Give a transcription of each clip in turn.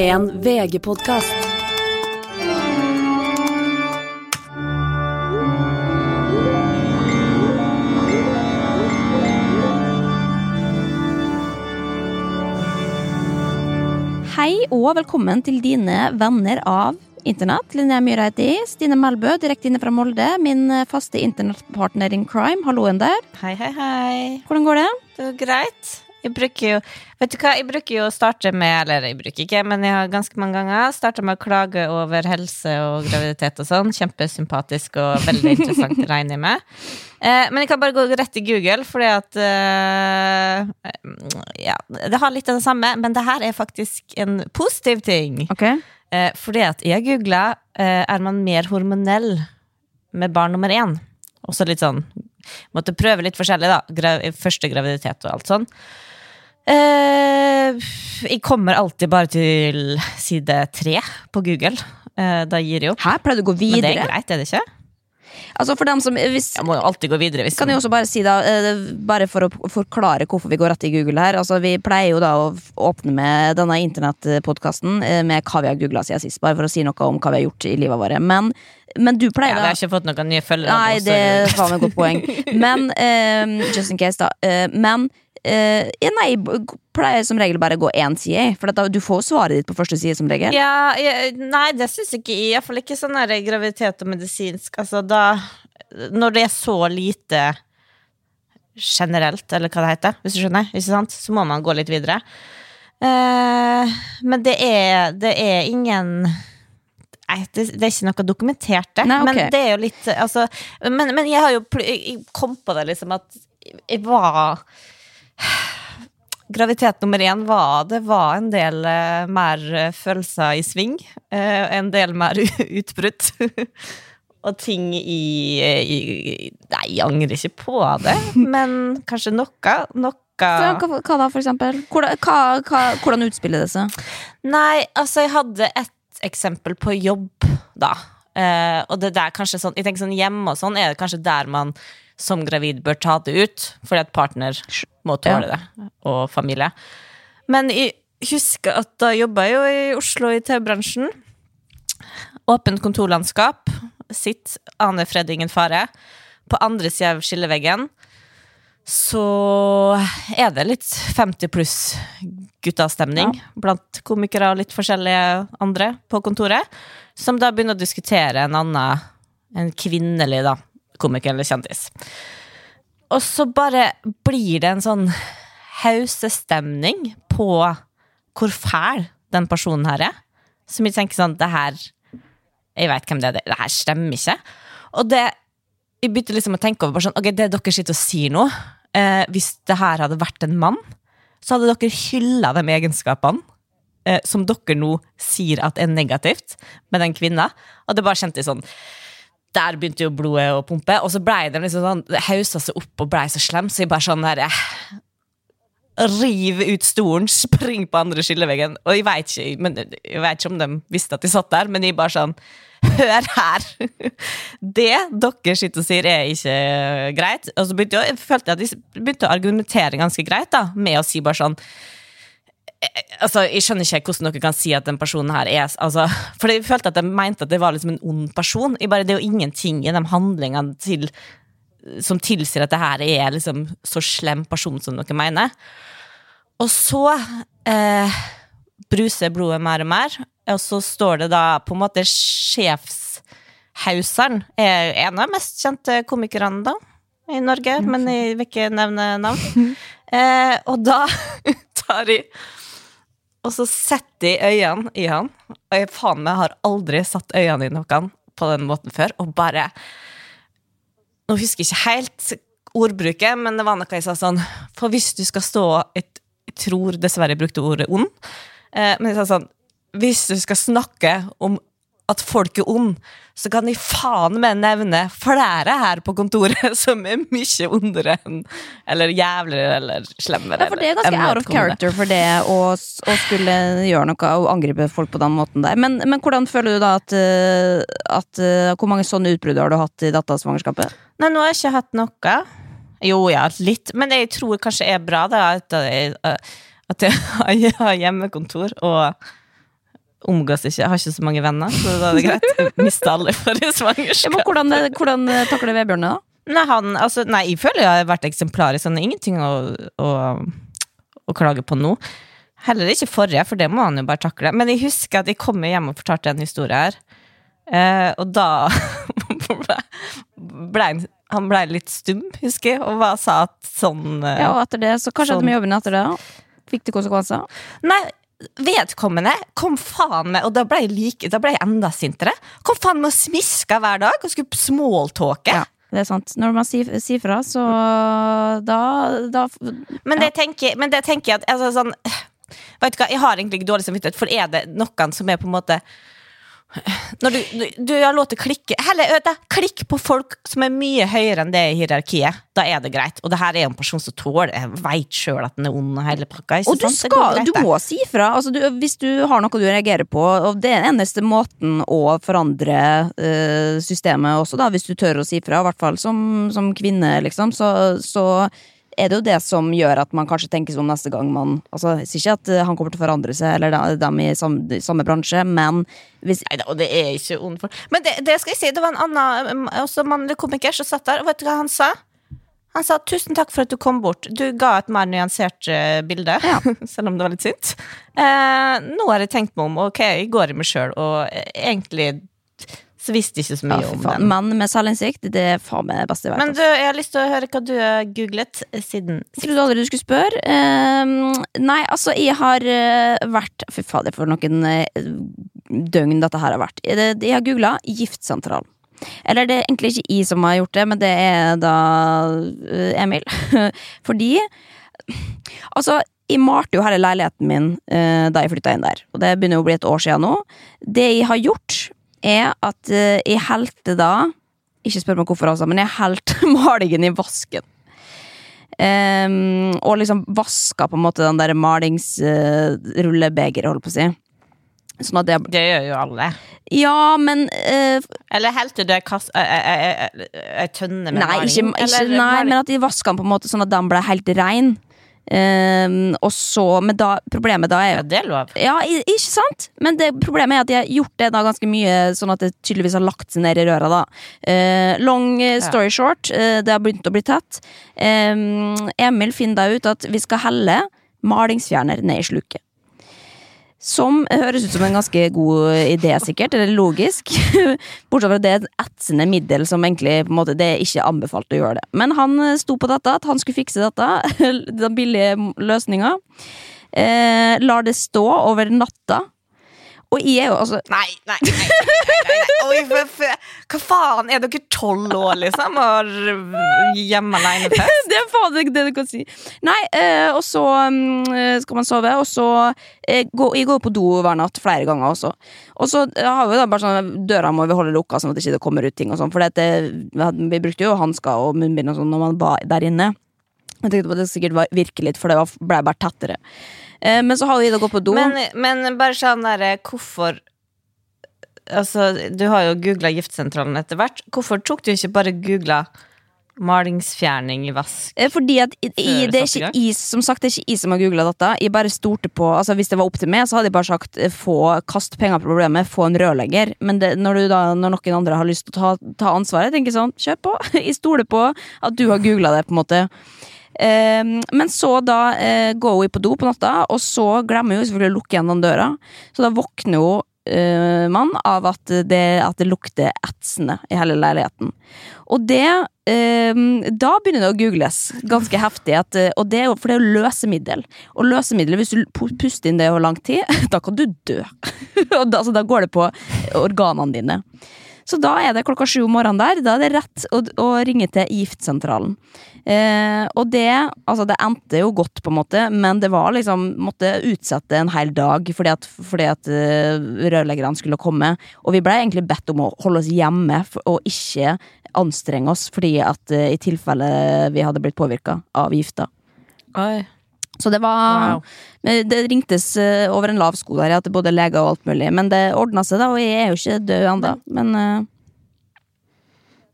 En VG-podkast. Hei og velkommen til dine venner av internett. Linnea Myhre heter jeg. Stine Melbø, direkte inne fra Molde. Min faste internettpartner in crime. Halloen der. Hei, hei, hei. Hvordan går det? Det går greit. Jeg bruker jo Vet du hva, jeg bruker jo å starte med Eller jeg bruker ikke, men jeg har ganske mange ganger starta med å klage over helse og graviditet og sånn. Kjempesympatisk og veldig interessant, regner jeg med. Eh, men jeg kan bare gå rett i Google, fordi at eh, Ja, det har litt av det samme, men det her er faktisk en positiv ting. Ok. Eh, fordi at jeg googla eh, er man mer hormonell med barn nummer én. Også litt sånn Måtte prøve litt forskjellig, da. Første graviditet og alt sånn. Eh, jeg kommer alltid bare til side tre på Google. Eh, da gir jeg opp. Her pleier du å gå Men det er greit, er det ikke? Altså for dem som hvis, Jeg må jo alltid gå videre. Hvis kan jeg også bare si da, eh, bare for å forklare hvorfor vi går rett i Google her. Altså Vi pleier jo da å åpne med denne internettpodkasten eh, med hva vi har googla siden sist. Bare for å si noe om hva vi har gjort i livet vårt. Men, men du ja, da Vi har ikke fått noen nye følgere. Nei, det var et godt poeng. Men eh, just in case, da. Men eh, ja, nei, pleier som regel bare å gå én side. For da, du får svaret ditt på første side, som regel. Ja, jeg, nei, det syns ikke jeg. Iallfall ikke sånn her graviditet og medisinsk. Altså, da Når det er så lite generelt, eller hva det heter, hvis du skjønner, ikke sant? så må man gå litt videre. Eh, men det er, det er ingen Nei, det, det er ikke noe dokumentert, det. Nei, okay. Men det er jo litt altså, men, men jeg har jo jeg kom på det liksom at jeg var Graviditet nummer én var Det var en del eh, mer eh, følelser i sving. eh, en del mer utbrudd. og ting i, i Nei, jeg angrer ikke på det, men kanskje noe. Noe hva, hva da, for eksempel? Hvordan, hva, hva, hvordan utspiller det seg? Nei, altså, jeg hadde et eksempel på jobb, da. Eh, og det der kanskje sånn Jeg tenker sånn hjemme og sånn er det kanskje der man som gravid bør ta det ut, fordi at partner må tåle det, og familie. Men jeg husker at da jobba jeg jo i Oslo i TV-bransjen. Åpent kontorlandskap. Sitt, aner fred, ingen fare. På andre sida av skilleveggen så er det litt 50 pluss guttastemning blant komikere og litt forskjellige andre på kontoret, som da begynner å diskutere en annen, en kvinnelig da, komiker eller kjendis. Og så bare blir det en sånn hausestemning på hvor fæl den personen her er. Som jeg tenker sånn, det her Jeg veit hvem det er, det her stemmer ikke. Og det jeg begynte liksom å tenke over bare sånn, ok, det dere sitter og sier nå eh, Hvis det her hadde vært en mann, så hadde dere hylla de egenskapene eh, som dere nå sier at er negativt med den kvinna. Og det bare kjente jeg sånn Der begynte jo blodet å pumpe, og så blei de liksom sånn det hausa seg opp og blei så slem, så jeg bare sånn der eh, Riv ut stolen, spring på andre skilleveggen. Og jeg vet ikke, jeg vet ikke om de visste at de satt der, men jeg bare sånn Hør her! Det dere sitter og sier, er ikke greit. Og så begynte jeg, jeg følte at de begynte å argumentere ganske greit da, med å si bare sånn Altså, Jeg skjønner ikke hvordan dere kan si at den personen her er altså, For jeg følte at de mente at det var liksom en ond person. Jeg bare, det er jo ingenting i de handlingene til, som tilsier at det her er liksom så slem person som dere mener. Og så eh, bruser blodet mer og mer, og så står det da på en måte sjefshauseren er en av de mest kjente komikerne da, i Norge, men jeg vil ikke nevne navn. Eh, og da tar de Og så setter jeg øynene i han, og jeg faen meg har aldri satt øynene i noen på den måten før, og bare Nå husker jeg ikke helt ordbruket, men det var noe jeg sa sånn For hvis du skal stå Jeg tror dessverre jeg brukte ordet ond, eh, men jeg sa sånn Hvis du skal snakke om at folk er ond, så kan de faen meg nevne flere her på kontoret som er mye ondere enn Eller jævligere eller slemmere. Ja, for det er ganske out of character for det å, å skulle gjøre noe og angripe folk på den måten der. Men, men hvordan føler du da at, eh, at eh, Hvor mange sånne utbrudd har du hatt i dattersvangerskapet? Nei, nå har jeg ikke hatt noe. Jo, ja, litt. Men jeg tror kanskje er bra, da, at jeg, at jeg har hjemmekontor og omgås ikke, jeg har ikke så mange venner, så da er det greit. Jeg mista alle forrige Ja, men hvordan, hvordan takler Vebjørn det, da? Nei, han, altså, nei, jeg føler jeg har vært eksemplarisk. Han har ingenting å, å, å klage på nå. Heller ikke forrige, for det må han jo bare takle. Men jeg husker at jeg kom hjem og fortalte en historie her. Eh, og da ble, han, han ble litt stum, husker jeg, og bare sa at sånn eh, Ja, og etter det, så Hva skjedde Sånn. med jobben etter det? Fikk det konsekvenser? Nei, vedkommende kom faen med Og da ble jeg, like, da ble jeg enda sintere. Kom faen med å smiske hver dag og skulle smalltalke. Ja, det er sant. Når man sier, sier fra, så da, da Men, det tenker, men det tenker jeg at altså, sånn, Vet du hva, Jeg har egentlig ikke dårlig samvittighet, for er det noen som er på en måte når du, du, du har lov til å klikke Heller vet klikk på folk som er mye høyere enn det i hierarkiet. Da er det greit. Og det her er en person som tåler Jeg veit sjøl at den er ond hele pakka. Og du, sant? Skal, greit, du må si fra. Altså, hvis du har noe du reagerer på, og det er den eneste måten å forandre uh, systemet også, da, hvis du tør å si fra, i hvert fall som, som kvinne, liksom, så, så er det jo det som gjør at man kanskje tenker sånn neste gang man Altså, jeg sier ikke at eh, han kommer til å forandre seg, eller dem i samme, samme bransje, men hvis Neida, og det er ikke ond for Men det, det skal jeg si, det var en annen um, også mannlig komiker som satt der, og vet du hva han sa? Han sa 'tusen takk for at du kom bort'. Du ga et mer nyansert uh, bilde, Ja. selv om det var litt sint. Uh, nå har jeg tenkt meg om, ok, jeg går i meg sjøl, og uh, egentlig så visste ikke så mye ja, om den. Mann med selvinnsikt, det er faen meg beste jeg vet. Men du, jeg har lyst til å høre hva du har googlet eh, siden Jeg trodde aldri du skulle spørre. Ehm, nei, altså, jeg har eh, vært Fy fader, for noen eh, døgn dette her har vært. Jeg har googla giftsentral. Eller det er egentlig ikke jeg som har gjort det, men det er da eh, Emil. Fordi Altså, jeg malte jo hele leiligheten min eh, da jeg flytta inn der. Og det begynner jo å bli et år siden nå. Det jeg har gjort, er at eh, jeg helte da Ikke spør meg hvorfor, altså, men jeg helte malingen i vasken. Um, og liksom vaska på en måte den der malingsrullebegeret, holdt på å si. Sånn at det Det gjør jo alle. Ja, men uh, Eller helte du ei tønne med Nei, maling? ikke, ikke, nei men at de vaska den på en måte sånn at den ble helt rein. Ehm, og så Men da, problemet da er Ja, det er lov. Ja, ikke sant? Men det, problemet er at de har gjort det da ganske mye, sånn at det tydeligvis har lagt seg ned i røra. da Eh, Long eh, story short, eh, det har begynt å bli tett. Ehm, Emil finner da ut at vi skal helle malingsfjerner ned i sluket. Som høres ut som en ganske god idé, sikkert, eller logisk. Bortsett fra at det er et etsende middel som egentlig på en måte, det er ikke anbefalt å gjøre det. Men han sto på dette, at han skulle fikse dette, den billige løsninga. Eh, lar det stå over natta. Og jeg er jo altså Nei, nei, nei. nei, nei. Oi, hva faen? Er dere tolv år, liksom? Og hjemme alene-fest? Det er faen ikke det du kan si. Nei, eh, og så mm, skal man sove, og så eh, går, Jeg går på do hver natt flere ganger også. Og så eh, har vi da bare sånn Døra må vi holde lukka, sånn at det ikke kommer ut ting og sånn. For det, vi, brukte jo hansker og munnbind og sånn når man var der inne. Jeg tenkte på at det sikkert var virke litt, for det ble bare tettere. Eh, men så har vi da gått på do. Men, men bare sånn derre Hvorfor Altså, du har jo googla giftsentralen etter hvert. Hvorfor tok du ikke bare googla malingsfjerning i vask? Eh, Fordi at i, i, det er ikke is, Som sagt, det er ikke jeg som har googla dette. Jeg bare stolte på Altså Hvis det var opp til meg, så hadde jeg bare sagt eh, få kast penger på problemet, få en rørlegger. Men det, når, du da, når noen andre har lyst til å ta, ta ansvaret, tenker jeg sånn, kjør på. Jeg stoler på at du har googla det, på en måte. Eh, men så da eh, går hun på do på natta, og så glemmer hun selvfølgelig å lukke igjen den døra. Så da våkner hun eh, man av at det, at det lukter etsende i hele leiligheten. Og det eh, Da begynner det å googles ganske heftig. At, eh, og det for det er jo løsemiddel. Og løsemiddel, hvis du puster inn det over lang tid, da kan du dø. da, da går det på organene dine. Så da er det klokka sju om morgenen der. Da er det rett å, å ringe til giftsentralen. Eh, og det altså det endte jo godt, på en måte, men det var liksom måtte utsette en hel dag fordi at, fordi at uh, rørleggerne skulle komme. Og vi ble egentlig bedt om å holde oss hjemme for, og ikke anstrenge oss fordi at uh, i tilfelle vi hadde blitt påvirka av gifta. Oi. Så det var Wow. Det ringtes eh, over en lav sko der, det både leger og alt mulig. Men det ordna seg, da, og jeg er jo ikke død ennå. Men uh...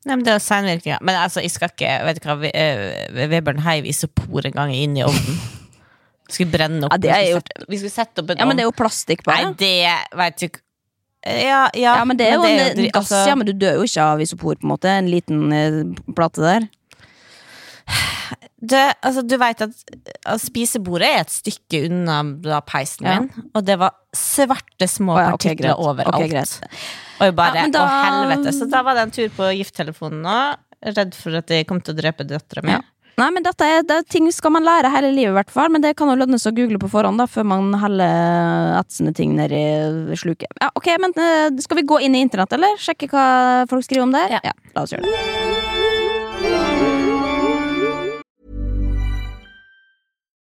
Nei, men det er jo senvirkninger. Men altså, jeg skal ikke Vet du hva, eh, Vebjørn heiv isopor en gang inn i ovnen. Skulle brenne opp. Ja, det har vi, skulle sette, vi skulle sette opp en Ja, men det er jo plastikk Nei, det vet du ikke ja, ja, Ja, men det er jo en gass, altså- ja, men du dør jo ikke av isopor, på en måte. En liten eh, plate der. Det, altså, du vet at spisebordet er et stykke unna da peisen Ja. min, og det var svarte små oh, ja, ok, partikler greit. overalt. Okay. Og jeg bare, Ja, da- å helvete Så da var det en tur på gifttelefonen nå. Redd for at de kom til å drepe dattera mi. Ja. Nei, men dette er, det er ting skal man lære hele livet, i hvert fall. Men det kan jo lønne seg å google på forhånd, da, før man heller etsende ting ned i sluket. Ja, ok, men eh, Skal vi gå inn i internett, eller? Sjekke hva folk skriver om det? Ja. la oss gjøre det.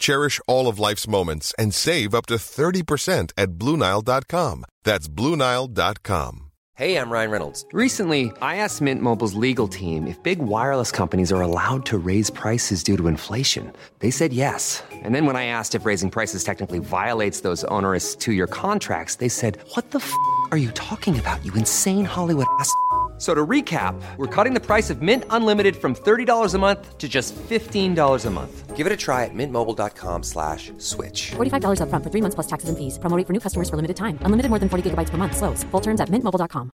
Cherish all of life's moments and save up to 30% at BlueNile.com. That's BlueNile.com. Hey, I'm Ryan Reynolds. Recently, I asked Mint Mobile's legal team if big wireless companies are allowed to raise prices due to inflation. They said yes. And then when I asked if raising prices technically violates those onerous two year contracts, they said, What the f are you talking about, you insane Hollywood ass? So to recap, we're cutting the price of Mint Unlimited from $30 a month to just $15 a month. Give it a try at mintmobile.com slash switch. $45 upfront for three months plus taxes and fees. Promo for new customers for limited time. Unlimited more than 40 gigabytes per month. Slows. Full terms at mintmobile.com.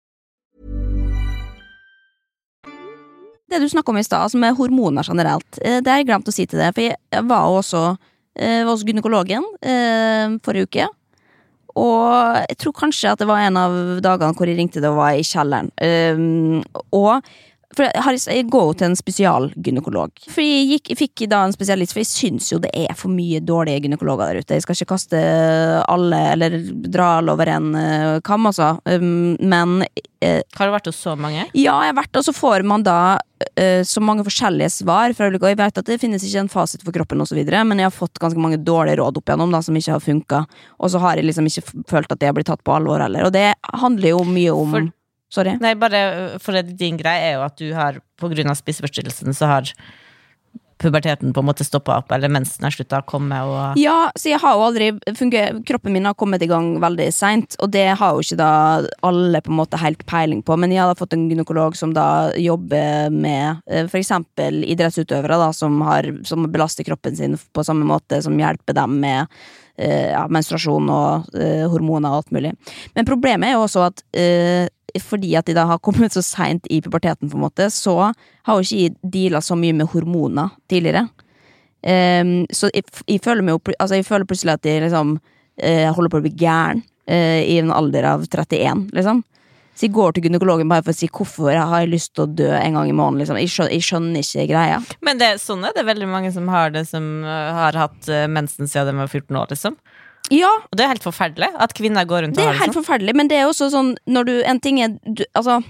Det du snakker om i sted, altså med hormoner generelt, eh, det har jeg glemt å si til deg. For jeg var også eh, hos gynekologen eh, forrige uke. Og jeg tror kanskje at det var en av dagene hvor jeg ringte det og var i kjelleren. Um, og for jeg, har, jeg går jo til en spesialgynekolog. For jeg, gikk, fikk da en spesialist, for jeg syns jo det er for mye dårlige gynekologer der ute. Jeg skal ikke kaste alle, eller dra alle over en eh, kam, altså. Um, men eh, Har du vært hos så mange? ja, jeg har vært, og så får man da eh, så mange forskjellige svar fra og jeg vet at det finnes ikke en fasit for kroppen og så videre, men jeg har fått ganske mange dårlige råd opp igjennom da, som ikke har funka, og så har jeg liksom ikke følt at det har blitt tatt på alvor heller, og det handler jo mye om For- Sorry. Nei, bare for det, din greie er jo at du har av spiseforstyrrelsen så har puberteten på en måte stoppa opp, eller mensen har slutta å komme, og Ja, så jeg har jo aldri funger, Kroppen min har kommet i gang veldig seint, og det har jo ikke da alle på en måte helt peiling på, men jeg har da fått en gynekolog som da jobber med f.eks. for eksempel idrettsutøvere da, som, har, som belaster kroppen sin på samme måte, som hjelper dem med eh, ja, menstruasjon og uh, hormoner og alt mulig. Men problemet er jo også at eh, fordi at de da har kommet så seint i puberteten, på en måte, så har jo ikke deala så mye med hormoner tidligere. Um, så jeg, jeg, føler meg jo, altså jeg føler plutselig at jeg liksom uh, holder på å bli gæren uh, i en alder av 31, liksom. Så jeg går til gynekologen bare for å si hvorfor jeg har lyst til å dø en gang i måneden. Liksom. Jeg, skjønner, jeg skjønner ikke greia. Men det, sånn er det veldig mange som har det, som uh, har hatt mensen siden de var 14 år, liksom. Ja, Og det er helt forferdelig at kvinner går rundt det og er har det helt sånn. forferdelig, men det er også sånn når du, En ting er du, Altså,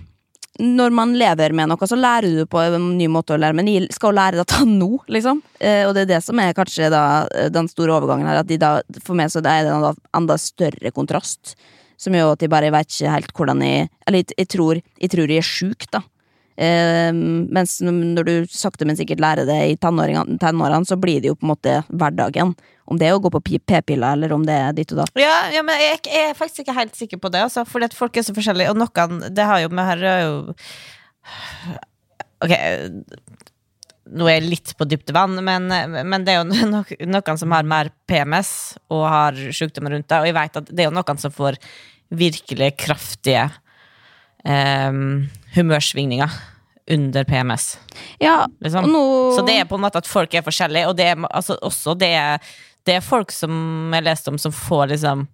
når man lever med noe, så lærer du på en ny måte å lære, men jeg skal jo lære dette nå, liksom. Eh, og det er det som er kanskje da eh, den store overgangen her, at de da, for meg så er det en enda større kontrast. Som gjør at jeg bare vet ikke helt hvordan jeg Eller jeg, jeg, tror, jeg tror jeg er sjuk, da. Eh, mens når du sakte, men sikkert lærer det i tenårene, så blir det jo på en måte hverdagen. Om det er å gå på p-piller, eller om det er ditt og datt. Ja, ja, men jeg, jeg er faktisk ikke helt sikker på det, altså, for folk er så forskjellige, og noen Det har jo med her er jo Ok, nå er jeg litt på dypt vann, men, men det er jo no, noen som har mer PMS og har sykdommer rundt det, og jeg vet at det er jo noen som får virkelig kraftige em, humørsvingninger under PMS. Ja, Liksom. og nå Så det er på en måte at folk er forskjellige, og det er altså, også det er, det er folk som jeg leste om, som får liksom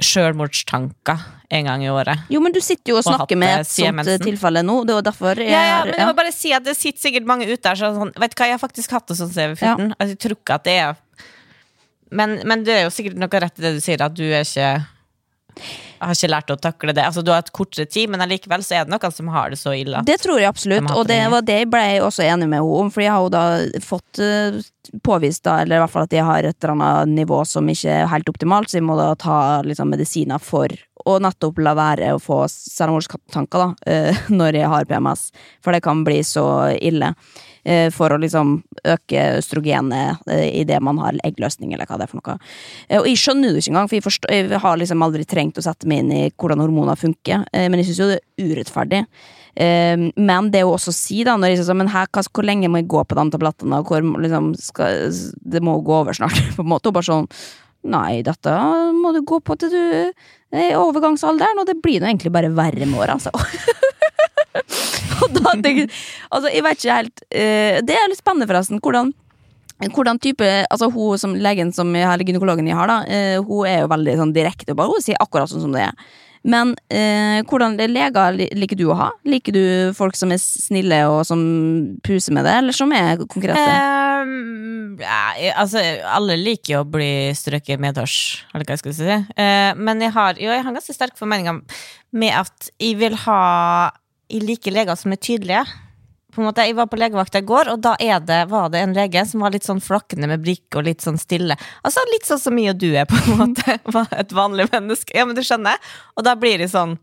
sjølmordstanker en gang i året. Jo, men du sitter jo og Og snakker med et sånt eh, tilfelle nå. Det var derfor jeg Ja, ja, men jeg må bare si at det sitter sikkert mange ute der som sånn Vet du hva, jeg har faktisk hatt det sånn siden jeg var 14. Altså, jeg tror ikke at det er men, men det er jo sikkert noe rett i det du sier, at du er ikke har ikke lært å takle det. Altså, du har hatt kortere tid, men allikevel så er det noen som har det så ille. Det tror jeg absolutt, De og det det. var det ble jeg også enig med henne om. For jeg har jo da fått eh, påvist, da, eller i hvert fall at jeg har et eller annet nivå som ikke er helt optimalt, så jeg må da ta liksom, medisiner for å nettopp la være å få selvmordstanker da, eh, når jeg har PMS. For det kan bli så ille. Eh, For å liksom øke østrogenet eh, i det man har eggløsning, eller hva det er for noe. Eh, Og jeg skjønner det ikke engang, for jeg, forstår, jeg har liksom aldri trengt å sette meg inn i hvordan hormoner funker. Men jeg syns jo det er urettferdig. Men det er jo også å si, da, når jeg sier sånn, men her, hvor lenge må jeg gå på de tablettene, og hvor liksom skal, Det må gå over snart, på en måte. Og bare sånn Nei, dette må du gå på til du er i overgangsalderen, og det blir nå egentlig bare verre med åra, altså. tenker Altså, jeg vet ikke helt uh, Det er litt spennende, forresten. Hvordan hvordan type, altså hun som Legen som jeg, eller gynekologen jeg har, da, uh, hun er jo veldig sånn direkte. Bare, hun sier akkurat sånn som det er. Men uh, hvordan leger liker du å ha? Liker du folk som er snille og som puser med det, eller som er konkrete? Um, ja, altså, alle liker jo å bli strøket medhårs, eller hva jeg skal si. Uh, men jeg har, jo, jeg har ganske sterke formeninger med at jeg vil ha Jeg liker leger som er tydelige. På en måte, Jeg var på legevakta i går, og da det, var det en lege som var litt sånn flakkende med blikk og litt sånn stille. Altså Litt sånn som jeg og du er, på en måte. Et vanlig menneske. Ja, men du skjønner? Og da blir jeg sånn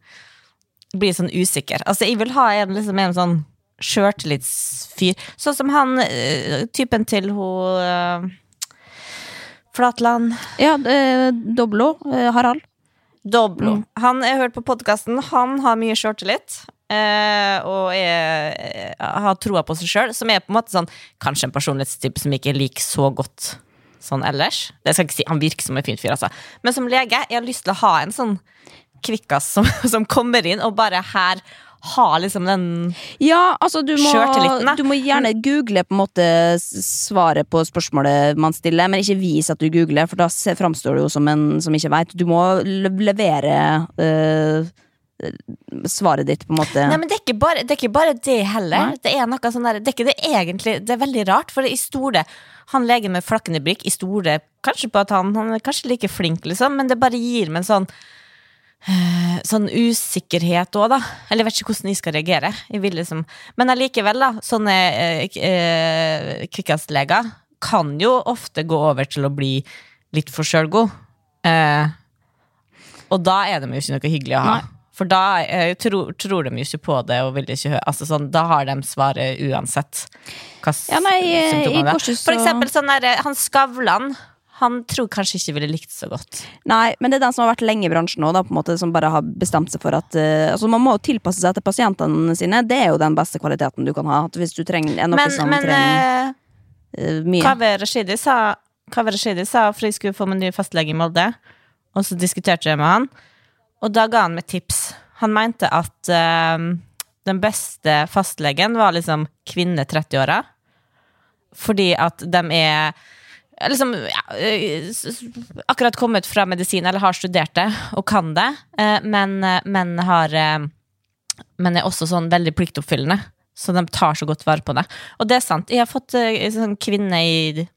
blir sånn usikker. Altså, jeg vil ha en, liksom, en sånn sjøltillitsfyr. Sånn som han eh, typen til hun eh, Flatland. Ja, Doblo. eh, Harald. Doblo. Mm. Han jeg har hørt på podkasten, han har mye sjøltillit. Eh, og er, eh, har troa på seg sjøl, som er på en måte sånn kanskje en personlighetstype som ikke liker så godt sånn ellers. Det skal jeg ikke si, Han virker som en fin fyr, altså. Men som lege, jeg har lyst til å ha en sånn kvikkas som, som kommer inn og bare her har liksom den Ja, altså du må, du må gjerne google på en måte svaret på spørsmålet man stiller, men ikke vis at du googler, for da framstår du jo som en som ikke veit. Du må le levere eh, svaret ditt, på en måte. Nei, men det er ikke bare det, er ikke bare det heller. Nei. Det er noe sånn der, det er ikke det egentlig Det er veldig rart, for i store Han legen med flakkende blikk, i store Kanskje på at han, han er kanskje like flink, liksom, men det bare gir meg en sånn eh, Sånn usikkerhet òg, da. Eller jeg vet ikke hvordan jeg skal reagere. Jeg vil liksom Men allikevel, da. Sånne eh, eh, kan jo ofte gå over til å bli litt for sjølgod. Eh, og da er de jo ikke noe hyggelig å ha. Nei. For da eh, tror, tror de jo ikke på det og vil ikke høre altså sånn, Da har de svaret uansett. Hva Ja, nei, eh, det er. korset For eksempel sånn der, eh, han Skavlan. Han tror kanskje ikke ville likt det så godt. Nei, men det er den som har vært lenge i bransjen nå, da, på en måte, som bare har bestemt seg for at uh, altså Man må jo tilpasse seg til pasientene sine. Det er jo den beste kvaliteten du kan ha. Hvis du trenger er noe Men, som men trenger eh, mye Kaveh Rashidi sa, Kaveh Rashidi sa for jeg skulle få meg ny fastlege i Molde, og så diskuterte jeg med han, og da ga han meg tips. Han mente at eh, den beste fastlegen var liksom kvinne 30-åra, fordi at de er liksom ja, eh, akkurat kommet fra medisin, eller har studert det og kan det, eh, men, eh, men har eh, Men er også sånn veldig pliktoppfyllende. Så de tar så godt vare på det. Og det er sant. Jeg har fått eh, en sånn kvinne i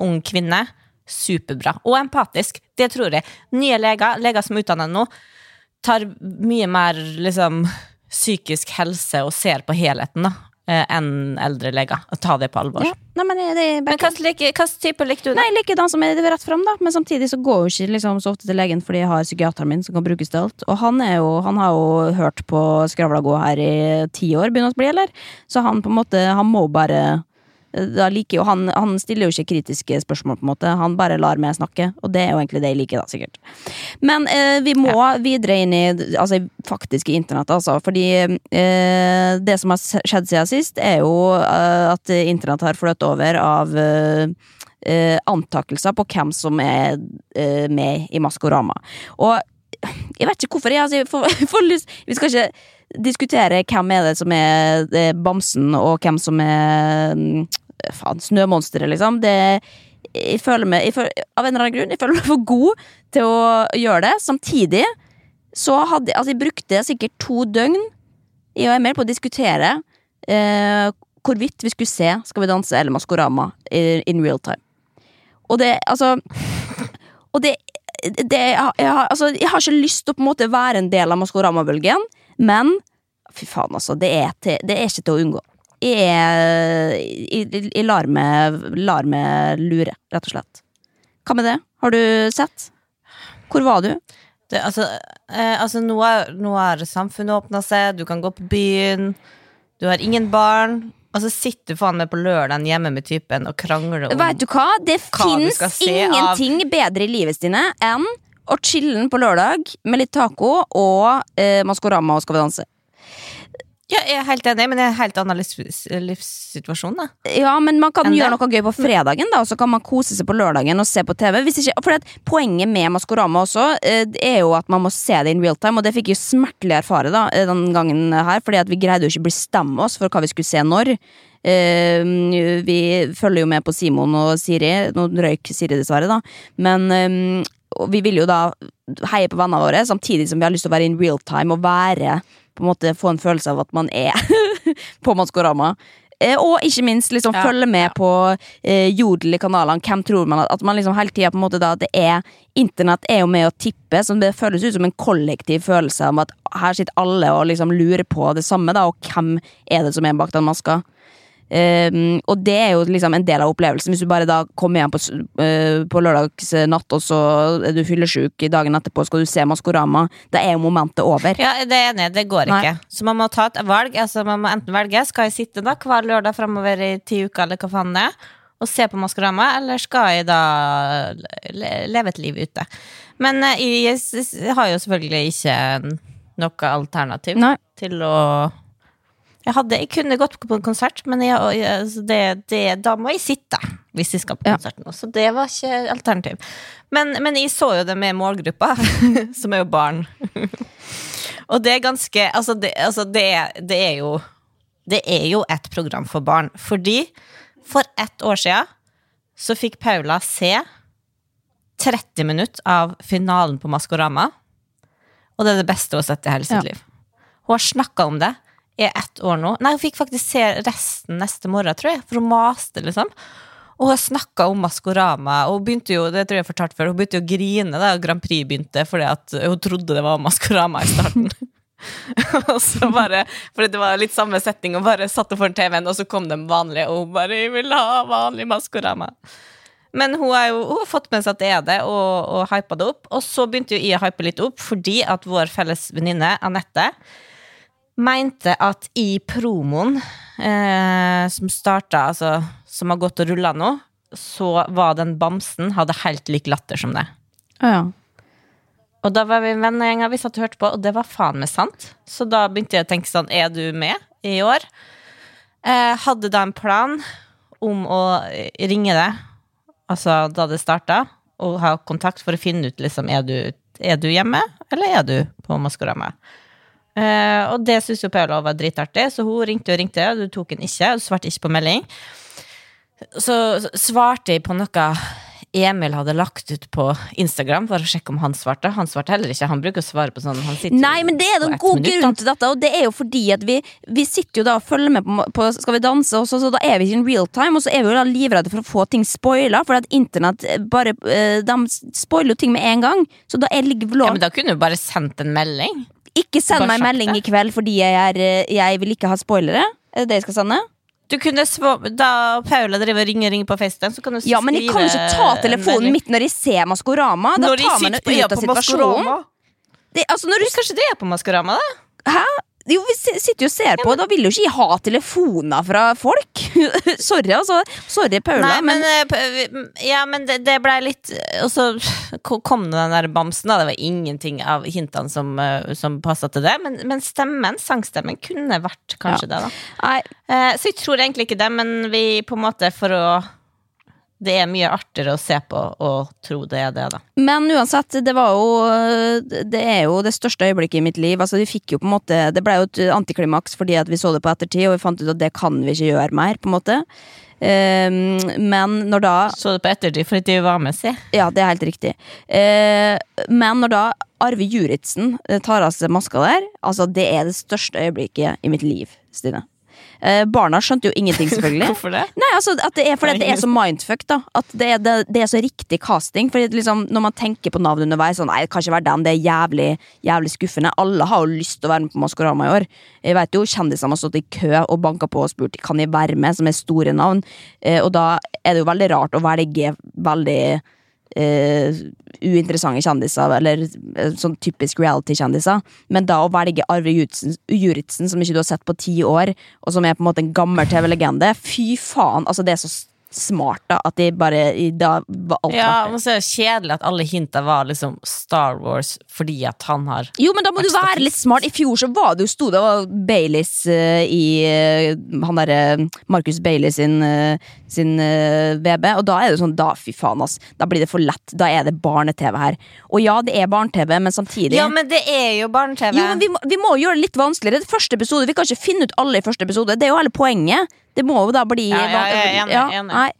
Ung kvinne. Superbra. Og empatisk. Det tror jeg. Nye leger, leger som er utdannet nå, tar mye mer liksom psykisk helse og ser på helheten da, eh, enn eldre leger. Og tar det på alvor. ja. Nei, men Men hva like- hva type likte du? da? Nei, likedan som er rett frem, da. Men samtidig så går jo ikke liksom, så ofte til legen fordi jeg har psykiateren min som kan brukes til alt. Og han, jo, han har jo hørt på Skravla gå her i ti år, begynner å bli, eller? Så han på en måte, han må bare da liker jo han, han stiller jo ikke kritiske spørsmål, på en måte. Han bare lar meg snakke, og det er jo egentlig det jeg liker, da, sikkert. Men eh, vi må videre inn i altså, faktiske internett, altså. Fordi eh, det som har skjedd siden sist, er jo eh, at internett har fløtt over av eh, eh, antakelser på hvem som er eh, med i Maskorama. Og jeg vet ikke hvorfor. Jeg, altså, jeg får, jeg får lyst Vi skal ikke diskutere hvem er det som er bamsen, og hvem som er mm, faen, snømonsteret, liksom. Det jeg føler meg, jeg føler, Av en eller annen grunn jeg føler meg for god til å gjøre det. Samtidig så hadde Altså, jeg brukte sikkert to døgn i og med på å diskutere eh, hvorvidt vi skulle se Skal vi danse eller Maskorama in real time. Og det, altså Og det det, jeg, har- jeg, altså, jeg har ikke lyst til å på en måte være en del av Maskorama-bølgen, men fy faen, altså. Det er, til, det er ikke til å unngå. Er- i, jeg, larme, lar, meg, lar meg lure, rett og slett. Hva med det? Har du sett? Hvor var du? Det, altså, eh, altså nå, er, nå er samfunnet åpna seg, du kan gå på byen, du har ingen barn. Og så sitter du faen meg på lørdagen hjemme med typen og krangler om Vet du hva? Det fins se av- ingenting bedre i livet Stine enn å chille'n på lørdag med litt taco og eh, Maskorama og Skal vi danse. Ja, jeg er helt enig, men det er en helt annen livs, livssituasjon, da. Ja, men man kan gjøre noe gøy på fredagen, da, og så kan man kose seg på lørdagen og se på TV. Hvis ikke, for det, Poenget med Maskorama også eh, det er jo at man må se det in real time, og det fikk jeg smertelig erfare da, eh, den gangen her, fordi at vi greide jo ikke å bestemme oss for hva vi skulle se når. Uh, vi følger jo med på Simon og Siri. Nå røyk Siri, dessverre, da. Men eh, og vi vil jo da heie på vennene våre, samtidig som vi har lyst til å være in real time og være på en måte få en følelse av at man er på Maskorama. Eh, og ikke minst liksom Ja, følge med på eh, Jodel i kanalene. Hvem tror man at, at man liksom hele tida på en måte da det er Internett er jo med å tippe, så det føles ut som en kollektiv følelse om at her sitter alle og liksom lurer på det samme, da, og hvem er det som er bak den maska? Um, og det er jo liksom en del av opplevelsen. Hvis du bare da kommer hjem på, uh, på lørdagsnatt, og så er du fyllesyk i dagen etterpå, skal du se Maskorama, da er jo momentet over. Ja, det er enig, det går Nei. ikke. Så man må ta et valg. Altså, man må enten velge skal jeg sitte da hver lørdag framover i ti uker, eller hva faen det er, og se på Maskorama, eller skal jeg da leve et liv ute? Men uh, jeg, s- har jo selvfølgelig ikke noe alternativ Nei. til å jeg, hadde, jeg kunne gått på en konsert, men jeg, altså det, det, da må jeg sitte hvis jeg skal på konsert konserten. Så det var ikke alternativ. Men, men jeg så jo det med målgruppa, som er jo barn. Og det er ganske Altså, det, altså det, det er jo Det er jo et program for barn. Fordi for ett år siden så fikk Paula se 30 minutter av finalen på Maskorama. Og det er det beste hun har sett i hele sitt Ja. liv. Hun har snakka om det i ett år nå. Nei, hun fikk faktisk se resten neste morgen, tror jeg, for hun maste, liksom. Og hun snakka om Maskorama, og hun begynte jo det tror jeg fortalte før, hun begynte jo å grine da Grand Prix begynte, fordi at hun trodde det var Maskorama i starten. og så bare, fordi det var litt samme setting, og bare satt hun foran TV-en, og så kom de vanlige, og hun bare 'Jeg vil ha vanlig Maskorama'. Men hun, er jo, hun har fått med seg at det er det, og, og hypa det opp. Og så begynte jo jeg å hype litt opp, fordi at vår felles venninne Anette mente at i promoen eh, som starta, altså som har gått og rulla nå, så var den bamsen hadde helt lik latter som det. Ja. Og da var vi en vennegjeng vi satt og hørte på, og det var faen meg sant. Så da begynte jeg å tenke sånn, er du med i år? Eh, hadde da en plan om å ringe deg, altså da det starta, og ha kontakt for å finne ut liksom, er du, er du hjemme, eller er du på Maskorama? Eh, og det syntes jo Paula var dritartig, så hun ringte og ringte, og du tok den ikke, og du svarte ikke på melding. Så svarte jeg på noe Emil hadde lagt ut på Instagram for å sjekke om han svarte. Han svarte heller ikke. Han bruker å svare på sånn han Nei, men det er en god minutt, grunn til dette, og det er jo fordi at vi, vi sitter jo da og følger med på, på Skal vi danse, og så, så da er vi ikke in real time, og så er vi jo da livredde for å få ting spoila, for at internett eh, bare eh, De spoiler jo ting med en gang, så da er ligger Ja, lov men da kunne du bare sendt en melding. Ikke send meg melding i kveld fordi jeg, er, eh, jeg vil ikke ha spoilere. Er det det jeg skal sende? Du kunne Da Paula driver og ringer, ringer på FaceTime, så kan du Ja, men jeg kan ikke ta telefonen midt når jeg ser Maskorama. Da Når tar man det ut av situasjonen. Det, altså når du, Kanskje det er på Maskorama, da? hæ? Jo, vi sitter jo og ser på, da vil jo ikke jeg ha telefoner fra folk. Sorry, altså. Sorry, Paula, Nei, men, men, eh, Ja, men det, det blei litt Og så kom det den der bamsen, da. Det var ingenting av hintene som, eh, som passa til det. Men, men stemmen, sangstemmen, kunne vært kanskje det, da. nei, Eh, så jeg tror egentlig ikke det, men vi på en måte for å Det er mye artigere å se på og tro det er det, da. Men uansett, det var jo Det er jo det største øyeblikket i mitt liv. Altså, vi fikk jo på en måte Det ble jo et antiklimaks fordi at vi så det på ettertid, og vi fant ut at det kan vi ikke gjøre mer, på en måte. Um, men når da Så det på ettertid fordi de var med, si. Ja, det er helt riktig. Uh, men når da Arve Juritzen eh, tar av seg maska der, altså det er det største øyeblikket i mitt liv, Stine. Eh, barna skjønte jo ingenting, selvfølgelig. Hvorfor det? Nei, altså at det er fordi det er så mindfuck, da. At det er, det, det er så riktig casting. Fordi liksom, Når man tenker på navn underveis, sånn, nei, det kan ikke være den, det er jævlig, jævlig skuffende. Alle har jo lyst til å være med på Maskorama i år. Jeg vet jo Kjendisene har stått i kø og banka på og spurt kan de være med, som er store navn. Eh, og da er det jo veldig rart å velge veldig eh, uinteressante kjendiser, eller uh, sånn typisk reality-kjendiser. Men da å velge Arve Juritzen, som ikke du har sett på ti år, og som er på en måte en gammel TV-legende, fy faen! Altså, det er så smart, da, at de bare Da var alt Ja, men så er det kjedelig at alle hinta var liksom Star Wars fordi at han har Jo, men da må du være litt smart. I fjor så var det jo sto det var Baileys uh, i uh, Han derre Marcus Bailey sin, uh, sin eh, VB, og da er det sånn Da, fy faen, ass. Da blir det for lett. Da er det barne-TV her. Og ja, det er barne-TV, men samtidig Ja, men det er jo barne-TV. Jo, men vi må, vi må gjøre det litt vanskeligere. Det første episode, Vi kan ikke finne ut alle i første episode. Det er jo hele poenget. Det må jo da bli Ja, ja, jeg er enig, Ja, enig. Nei.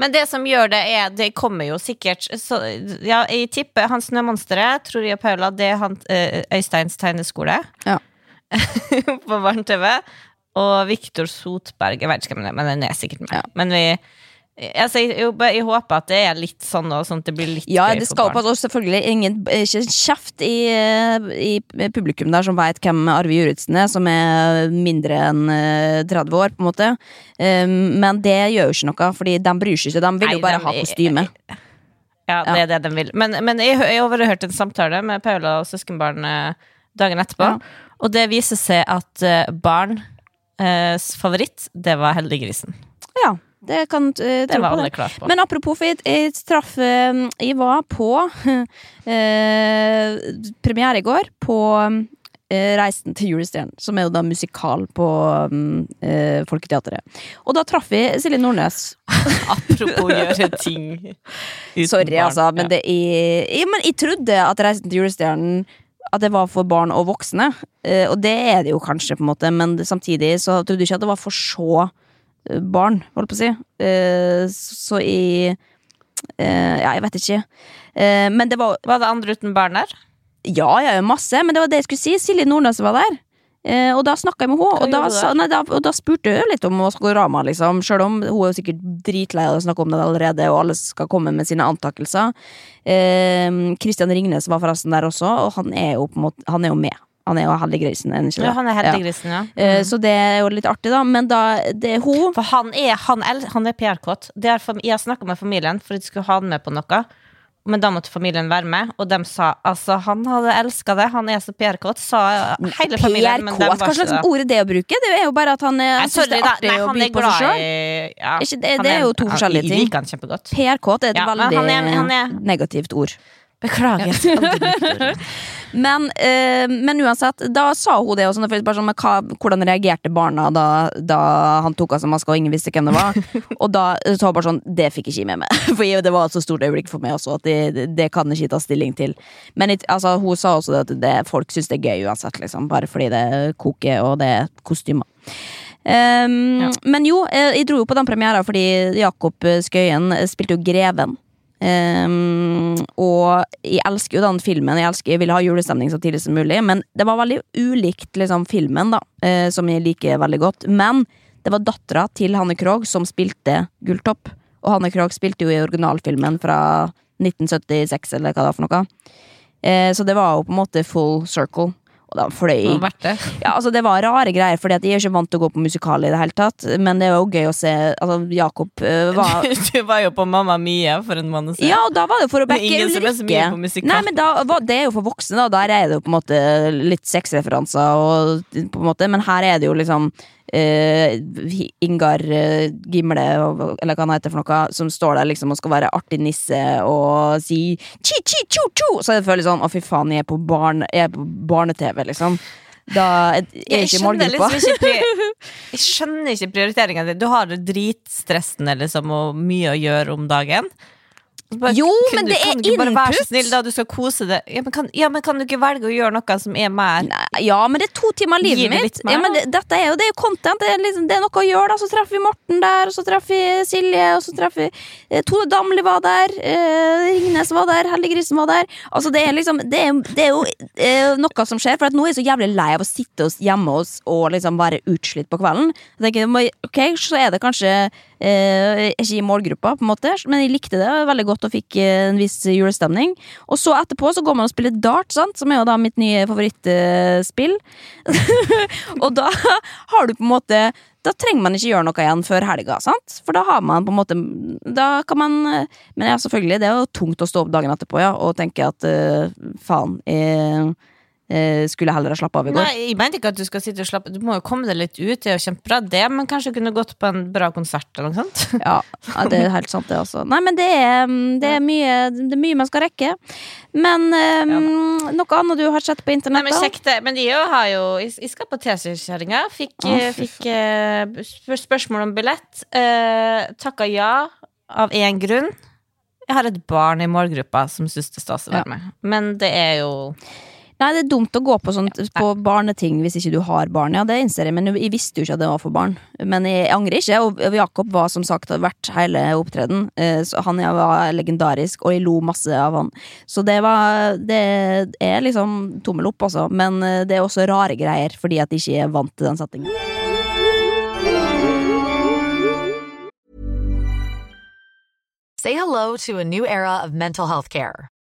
Men det som gjør det, er Det kommer jo sikkert så, Ja, jeg tipper Hans Snømonsteret, tror jeg og Paula, det er han eh, Øysteins tegneskole Ja. på barne-TV. Og Viktor Sotberg, jeg vet ikke hvem det er, men den er sikkert med. Men vi Altså, jeg, jeg, håper at det er litt sånn, og sånn at det blir litt Ja, gøy det skal barn. også selvfølgelig ingen ikke kjeft i, i publikum der som veit hvem Arve Juritzen er, som er mindre enn eh, 30 år, på en måte. Um, men det gjør jo ikke noe, Fordi de bryr seg ikke. De vil Nei, jo bare de- ha kostyme. Ja, det er det de vil. Men, men jeg, jeg overhørte en samtale med Paula og søskenbarnet dagen etterpå, Ja. og det viser seg at eh, barns favoritt, det var Heldiggrisen. Ja, det kan uh, Det var alle klar på. Men apropos, for jeg, jeg traff uh, Jeg var på uh, premiere i går på eh, Reisen til julestjernen, som er jo da musikal på eh, Folketeatret. Og da traff vi Silje Nordnes. Apropos gjøre ting uten Sorry, barn. altså, men det jeg, Men jeg trodde at Reisen til julestjernen At det var for barn og voksne. Og det er det jo kanskje, på en måte, men samtidig så trodde jeg ikke at det var for så barn, holdt på å si. Eh, så i eh, Ja, jeg vet ikke. Eh, men det var Var det andre uten barn der? Ja, ja, masse, men det var det jeg skulle si. Silje Nordnes var der. Eh, og da snakka jeg med henne, og da, sa, nei, da, og da spurte hun litt om Maskorama, liksom. Selv om hun er jo sikkert dritlei av å snakke om det allerede, og alle skal komme med sine antakelser. Eh, Christian Ringnes var forresten der også, og han er jo måte Han er jo med. Han er jo heldiggrisen, er ikke det? Ja, han er heldiggrisen, ja. Eh, så det er jo litt artig, da. Men da det er hun For han er, han er, han er PR-kåt. Er Jeg har snakka med familien for de skulle ha han med på noe. Men da måtte familien være med, og de sa altså han hadde elska det. Han er så PR-kåt, sa hele familien. Men de PR-kåt, var hva slags ord er det å bruke? Det er jo bare at han er, han synes det er artig Nei, å by er på seg sjøl. ja, det- det er jo to ja, forskjellige ting. PR-kåt er et Ja, veldig han er- han er- negativt ord. Beklager. Men, eh, men uansett, da sa hun det. Og sånn, hva, hvordan reagerte barna da, da han tok av seg maska og ingen visste hvem det var? og da sa hun bare sånn Det fikk ikke jeg med meg. For det var et så stort øyeblikk for meg også at det, det, kan ikke ta stilling til. Men altså, hun sa også det at det, folk syns det er gøy uansett, liksom. Bare fordi det koker og det er kostymer. Um, Men jo, eh, jeg dro jo på den premiera fordi Jakob Skøyen spilte jo Greven. Um, og jeg elsker jo den filmen. Jeg, elsker, jeg ville ha julestemning så tidlig som mulig, men det var veldig ulikt liksom, filmen, da, uh, som jeg liker veldig godt. Men det var dattera til Hanne Krogh som spilte Gulltopp. Og Hanne Krogh spilte jo i originalfilmen fra 1976, eller hva det var for noe. Uh, så det var jo på en måte full circle. Og da fløy Det har det. ja, altså Det var rare greier, at jeg er ikke vant til å gå på musikal i det hele tatt. Men det var jo gøy å se Altså, Jakob uh, var Du var jo på Mamma Mia for en måned siden. Ja, og da var det for å er backe er Ulrikke. Nei, men da var det er jo for voksne, da. Der er det jo på en måte litt sexreferanser, og, på en måte, men her er det jo liksom eh, Ingar eh, Gimle, eller hva han heter for noe, som står der liksom og skal være artig nisse og si chi-chi-cho-cho! Så jeg føler sånn å, fy faen, jeg er på, barn, jeg er på barne-TV, liksom. Da er jeg ikke i målgruppa. liksom jeg skjønner ikke prioriteringen din. Du har det dritstressende liksom, og mye å gjøre om dagen. Bare, Jo, men du- det er ikke bare være så snill da du skal kose deg? Ja men, kan, ja, men kan du ikke velge å gjøre noe som er mer Nei, Ja, men det er to timer av livet mitt. ja, men det, dette er jo, det er jo content. Det er, liksom, det er noe å gjøre. da Så treffer vi Morten der, og så treffer vi Silje, og så treffer vi eh, Tone Damli var der. Eh, Ringnes var der. Helge Grisen var der. Altså, det er liksom Det er, det er jo eh, noe som skjer. For nå er jeg så jævlig lei av å sitte hjemme hos og liksom være utslitt på kvelden. Jeg tenker, ok, Så er det kanskje eh, ikke i målgruppa, på en måte men jeg likte det veldig godt og fikk eh, en viss julestemning. Og så etterpå så går man og spiller dart, sant? som er jo da mitt nye favorittspill. og da har du på en måte Da trenger man ikke gjøre noe igjen før helga, sant? For da har man på en måte Da kan man Men ja, selvfølgelig, det er jo tungt å stå opp dagen etterpå ja, og tenke at eh, faen, jeg eh, skulle heller ha slappa av i går. Nei, jeg mente ikke at du skal sitte og slappe Du må jo komme deg litt ut, det er jo kjempebra det, men kanskje du kunne gått på en bra konsert eller noe sånt? Ja, ja, det er helt sant, det, altså. Nei, men det er, det er, mye, det er mye man skal rekke. Men eh, noe annet du har sett på Nei, men kjekt det. Men de har jo Jeg jeg skal på T-skjortekjerringa. Fikk, eh, fikk eh, spørsmål om billett. Uh, Takka ja av én grunn. Jeg har et barn i målgruppa som syns det er stas å være Ja. med. Men det er jo Nei, det er dumt å gå på, sånt, på barneting hvis ikke du har barn. Ja, det innser jeg, men jeg visste jo ikke at det var for barn. Men jeg angrer ikke, og Jakob var som sagt vært hele opptreden. Eh, så Han var legendarisk, og jeg lo masse av han. Så det var Det er liksom tommel opp, altså. Men eh, det er også rare greier, fordi at jeg ikke er vant til den settingen. Say hello to a new era of mental health care.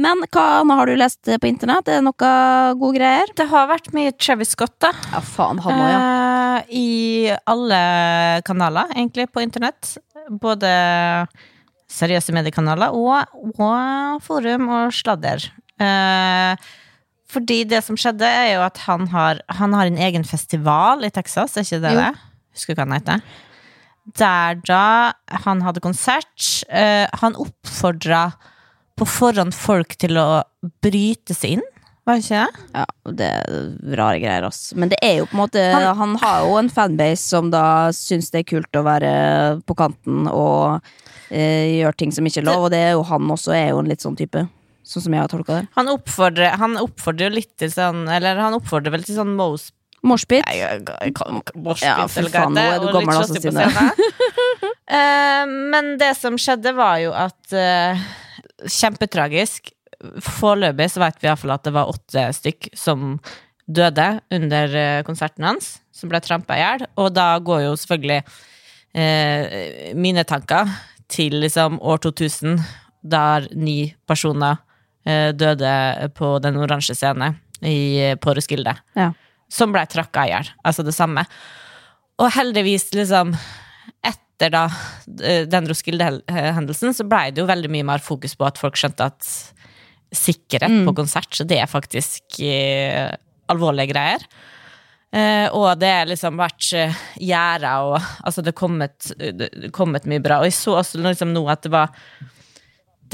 Men hva annet har du lest på internett? Er det noe gode greier? Det har vært mye Travis Scott, da. Ja, faen, han også, ja. Eh, I alle kanaler, egentlig, på internett. Både seriøse mediekanaler og, og forum og sladder. Eh, fordi det som skjedde, er jo at han har, han har en egen festival i Texas, er ikke det Jo. det? Husker du hva den heter? Der da han hadde konsert, eh, han oppfordra på forhånd folk til å bryte seg inn, var det ikke det? Ja, det er rare greier, ass. Men det er jo på en måte Han- Han, har jo en fanbase som da syns det er kult å være på kanten og eh, gjøre ting som ikke er lov, og det er jo han også er jo en litt sånn type. Sånn som jeg har tolka det. Han oppfordrer, han oppfordrer jo litt til sånn Eller han oppfordrer vel til sånn Mose Moshpit. Ja, for faen, nå er du gammel, altså, Stine. Eh, men det som skjedde, var jo at eh, Kjempetragisk. Foreløpig så vet vi iallfall at det var åtte stykk som døde under eh, konserten hans, som ble trampa i hjel. Og da går jo selvfølgelig eh, mine tanker til liksom år 2000, der ni personer eh, døde på Den oransje scene i, på Roskilde Ja. som ble trakka i hjel. Altså det samme. Og heldigvis, liksom, etter da eh, den Roskilde-hendelsen, så blei det jo veldig mye mer fokus på at folk skjønte at sikkerhet på konsert, så det er faktisk eh, alvorlige greier. Eh, og det har liksom vært uh, gjerda, og altså det er kommet, er kommet mye bra. Og jeg så også liksom nå at det var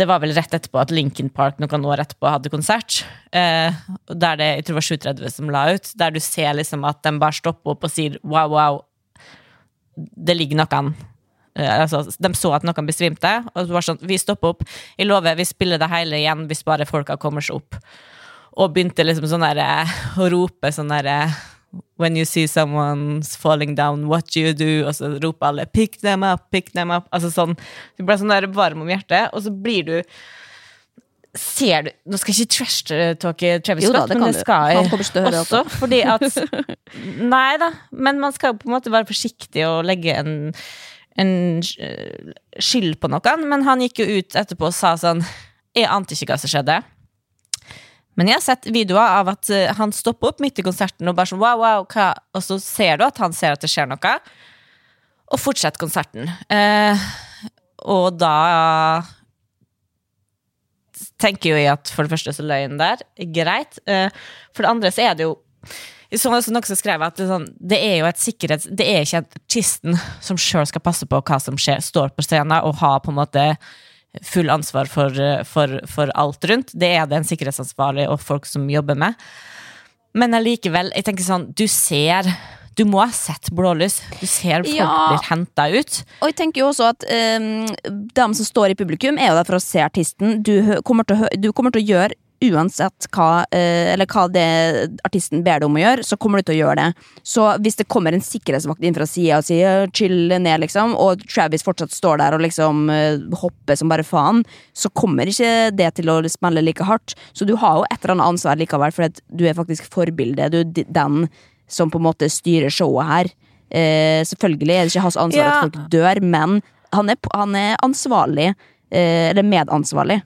det var vel rett etterpå at Linkin Park noen år etterpå hadde konsert. Eh, der det jeg tror det var 730 som la ut. Der du ser liksom at de bare stopper opp og sier wow, wow, det ligger noen eh, altså, De så at noen besvimte, og så var sånn Vi stopper opp. Jeg lover, vi spiller det hele igjen hvis bare folka kommer seg opp. Og begynte liksom sånn der, eh, å rope sånn derre When you see someone's falling down, what do you do? Og så roper alle 'pick them up', 'pick them up'. Altså sånn, Du ble sånn der varm om hjertet, og så blir du Ser du Nå skal jeg ikke trash-talke Travis Jo da, Scott, det men det skal jeg også. Fordi at Nei da, men man skal på en måte være forsiktig og legge en, en eh, skyld på noen. Men han gikk jo ut etterpå og sa sånn Jeg ante ikke hva som skjedde. Men jeg har sett videoer av at eh, han stopper opp midt i konserten og bare sånn wow, wow, hva? Og så ser du at han ser at det skjer noe, og fortsetter konserten. Eh, og da tenker jo jeg at for det første så løy han der. Greit. Eh, for det andre så er det jo så også noe som skrev at det, sånn, det er jo et sikkerhets... Det er ikke artisten som sjøl skal passe på hva som skjer, står på scenen, og har på en måte full ansvar for, for, for alt rundt. Det er det en sikkerhetsansvarlig og folk som jobber med. Men allikevel, jeg tenker sånn, du ser Du må ha sett blålys. Du ser folk Ja. blir henta ut. Og jeg tenker jo også at um, de som står i publikum, er jo der for å se artisten. Du, kommer til å, kommer til å gjøre uansett hva, eh, eller hva det artisten ber deg om å gjøre, så kommer du til å gjøre det. Så hvis det kommer en sikkerhetsvakt inn fra sida og sier 'chill ned', liksom, og Travis fortsatt står der og liksom eh, hopper som bare faen, så kommer ikke det til å smelle like hardt. Så du har jo et eller annet ansvar likevel, for at du er faktisk forbildet. Du er den som på en måte styrer showet her. Eh, selvfølgelig er det ikke hans ansvar Ja. at folk dør, men han er, han er ansvarlig, eh, eller medansvarlig.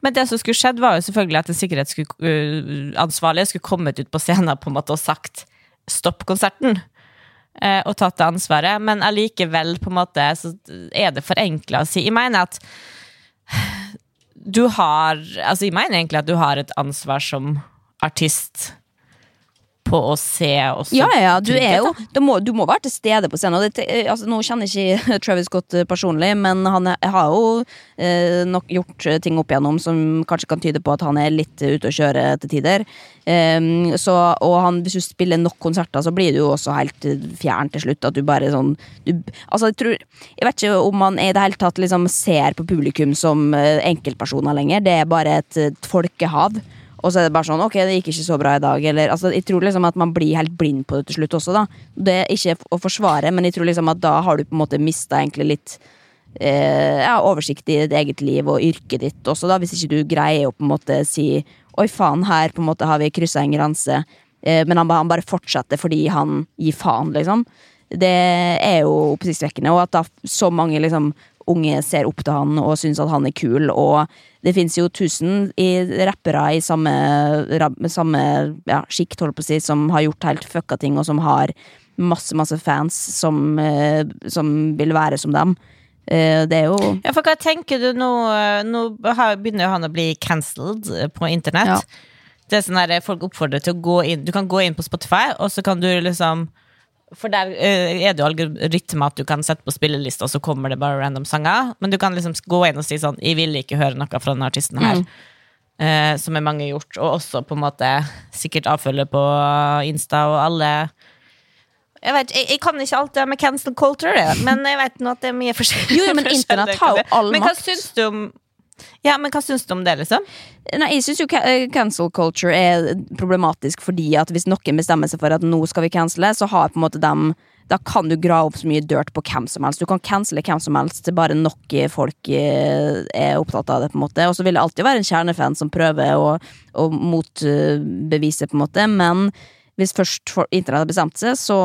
Men det som skulle skjedd, var jo selvfølgelig at en sikkerhetsansvarlig skulle kommet ut på scenen på en måte og sagt 'stopp konserten'. eh, Og tatt det ansvaret. Men allikevel, på en måte, så er det forenkla å si. Jeg mener at du har Altså, jeg mener egentlig at du har et ansvar som artist på å se også Ja, ja, du er jo. Du må, du må være til stede på scenen. Det, eh, altså, nå kjenner jeg ikke Travis Scott eh, personlig, men han er, har jo eh, nok gjort eh, ting opp igjennom som kanskje kan tyde på at han er litt ute å kjøre til tider. Um, så, og han, hvis du spiller nok konserter, så blir du jo også helt fjern til slutt. At du bare sånn du, Altså, jeg tror Jeg vet ikke om man i det hele tatt liksom ser på publikum som enkeltpersoner lenger. Det er bare et folkehav. Og så er det bare sånn, ok, det gikk ikke så bra i dag. Eller, altså, jeg tror liksom at man blir helt blind på det til slutt også, da. Det er ikke å forsvare, men jeg tror liksom at da har du på en måte mista litt eh, ja, oversikt i ditt eget liv og yrket ditt også, da. Hvis ikke du greier å på en måte si oi faen, her på en måte har vi kryssa en grense. Eh, men han, han bare fortsetter fordi han gir faen, liksom. Det er jo oppsiktsvekkende. Og at da så mange liksom unge ser opp til han og syns at han er kul, og det fins jo tusen i rappere i samme, samme ja, sjikt, holdt på å si, som har gjort helt fucka ting, og som har masse, masse fans som, eh, som vil være som dem. Eh, det er jo Ja, for hva tenker du nå? Nå begynner han å bli cancelled på internett. Ja. Det er sånn der Folk oppfordrer til å gå inn Du kan gå inn på Spotify, og så kan du liksom For der uh, er det jo algoritme at du kan sette på spillelista, og så kommer det bare random sanger. Men du kan liksom gå inn og si sånn 'Jeg vil ikke høre noe fra denne artisten her'. Eh, som er mange gjort, og også på en måte sikkert avfølge på Insta og alle jeg, vet, jeg, jeg kan ikke alt det med cancel culture, men jeg vet nå at det er mye forskjellig. Jo, jo, men internett har jo all Men hva makt. syns du om Ja, men hva syns du om det, liksom? Nei, jeg syns jo eh, cancel culture er problematisk fordi at hvis noen bestemmer seg for at nå skal vi cancele, så har på en måte dem da kan du grave opp så mye dirt på hvem som helst. Du kan cancele hvem som helst bare nok folk eh, er opptatt av det. på en måte Og så vil det alltid være en kjernefan som prøver å, å motbevise, på en måte. Men hvis først internett har bestemt seg, så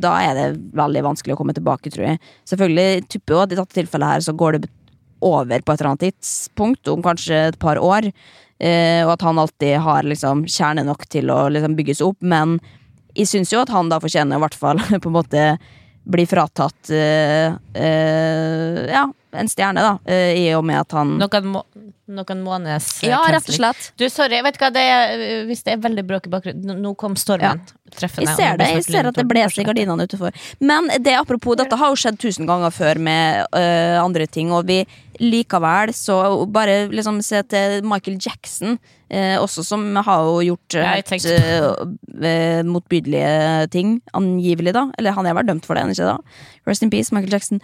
da er det veldig vanskelig å komme tilbake, tror jeg. Selvfølgelig tipper jo at i dette tilfellet her så går det over på et eller annet tidspunkt, om kanskje et par år. Eh, og at han alltid har liksom kjerne nok til å liksom bygges opp, men jeg syns jo at han da fortjener i hvert fall på en måte bli fratatt eh, eh, Ja, en stjerne, da, eh, i og med at han Noen, må, noen måneds eh, Ja, rett og slett. Du, sorry, vet du hva, det er, hvis det er veldig bråk i bakgrunnen Nå- kom stormen. treffende. Jeg ser det, jeg ser at det blåser i gardinene utenfor. Men det apropos, dette har jo skjedd tusen ganger før med uh, andre ting, og vi likevel så bare liksom se til Michael Jackson, eh, også som har jo gjort helt tenkte øh, øh, motbydelige ting, angivelig, da. Eller han er vel dømt for det, ikke da? Rest in peace, Michael Jackson.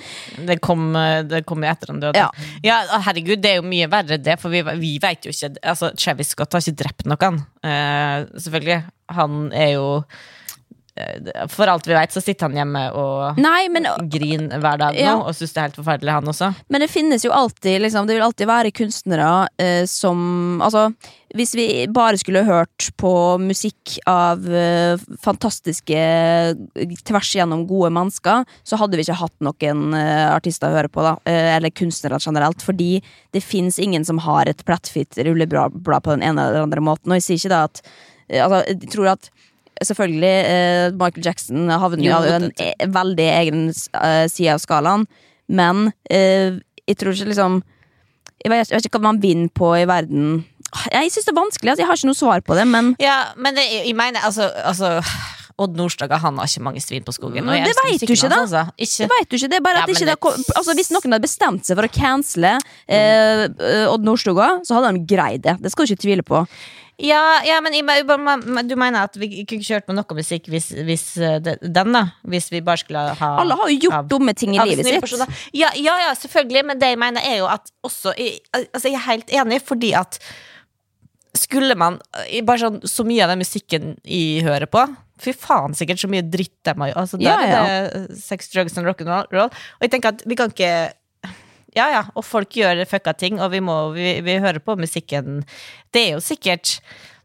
Det kom, eh, det kom etter han døde. Ja. Ja. herregud, det er jo mye verre det, for vi, vi vet jo ikke Altså, Travis Scott har ikke drept noen. Eh, selvfølgelig. Han er jo eh, For alt vi vet, så sitter han hjemme og Nei, men griner hver dag Ja. nå, og syns det er helt forferdelig, han også. Men det finnes jo alltid liksom, Det vil alltid være kunstnere eh, som Altså, hvis vi bare skulle hørt på musikk av eh, fantastiske tvers igjennom gode mennesker, så hadde vi ikke hatt noen eh, artister å høre på, da. Eh, eller kunstnere generelt. Fordi det fins ingen som har et plettfritt rulleblad på den ene eller andre måten. Og jeg sier ikke da at eh, Altså, jeg tror at Selvfølgelig, eh, Michael Jackson havner jo Jo, en e veldig egen eh, side av skalaen. Men eh, jeg tror ikke liksom jeg vet, jeg vet ikke hva man vinner på i verden. Jeg syns det er vanskelig. Altså, jeg har ikke noe svar på det, men Ja, men det, jeg mener altså, altså Odd Nordstoga han har ikke mange svin på skogen. og jeg Det veit vet du ikke, da. altså. Ikke, det vet du ikke. Det er bare at ja, ikke det, altså, Hvis noen hadde bestemt seg for å cancele eh, eh, Odd Nordstoga, så hadde de greid det. Det skal du ikke tvile på. Ja, ja men jeg, du mener at vi kunne ikke kjørt med noe musikk hvis, hvis eh, det- den, da? Hvis vi bare skulle ha Alle har jo gjort av- dumme ting i livet sitt. Ja, ja, ja, selvfølgelig, men det jeg mener er jo at også jeg, altså jeg er helt enig, fordi at skulle man eh, Bare sånn så mye av den musikken jeg hører på Fy faen, sikkert så mye dritt de har gjort. Altså, der Ja, er det sex, drugs and rock'n'roll. Og jeg tenker at vi kan ikke Ja, ja, og folk gjør fucka ting, og vi må vi, vi hører på musikken. Det er jo sikkert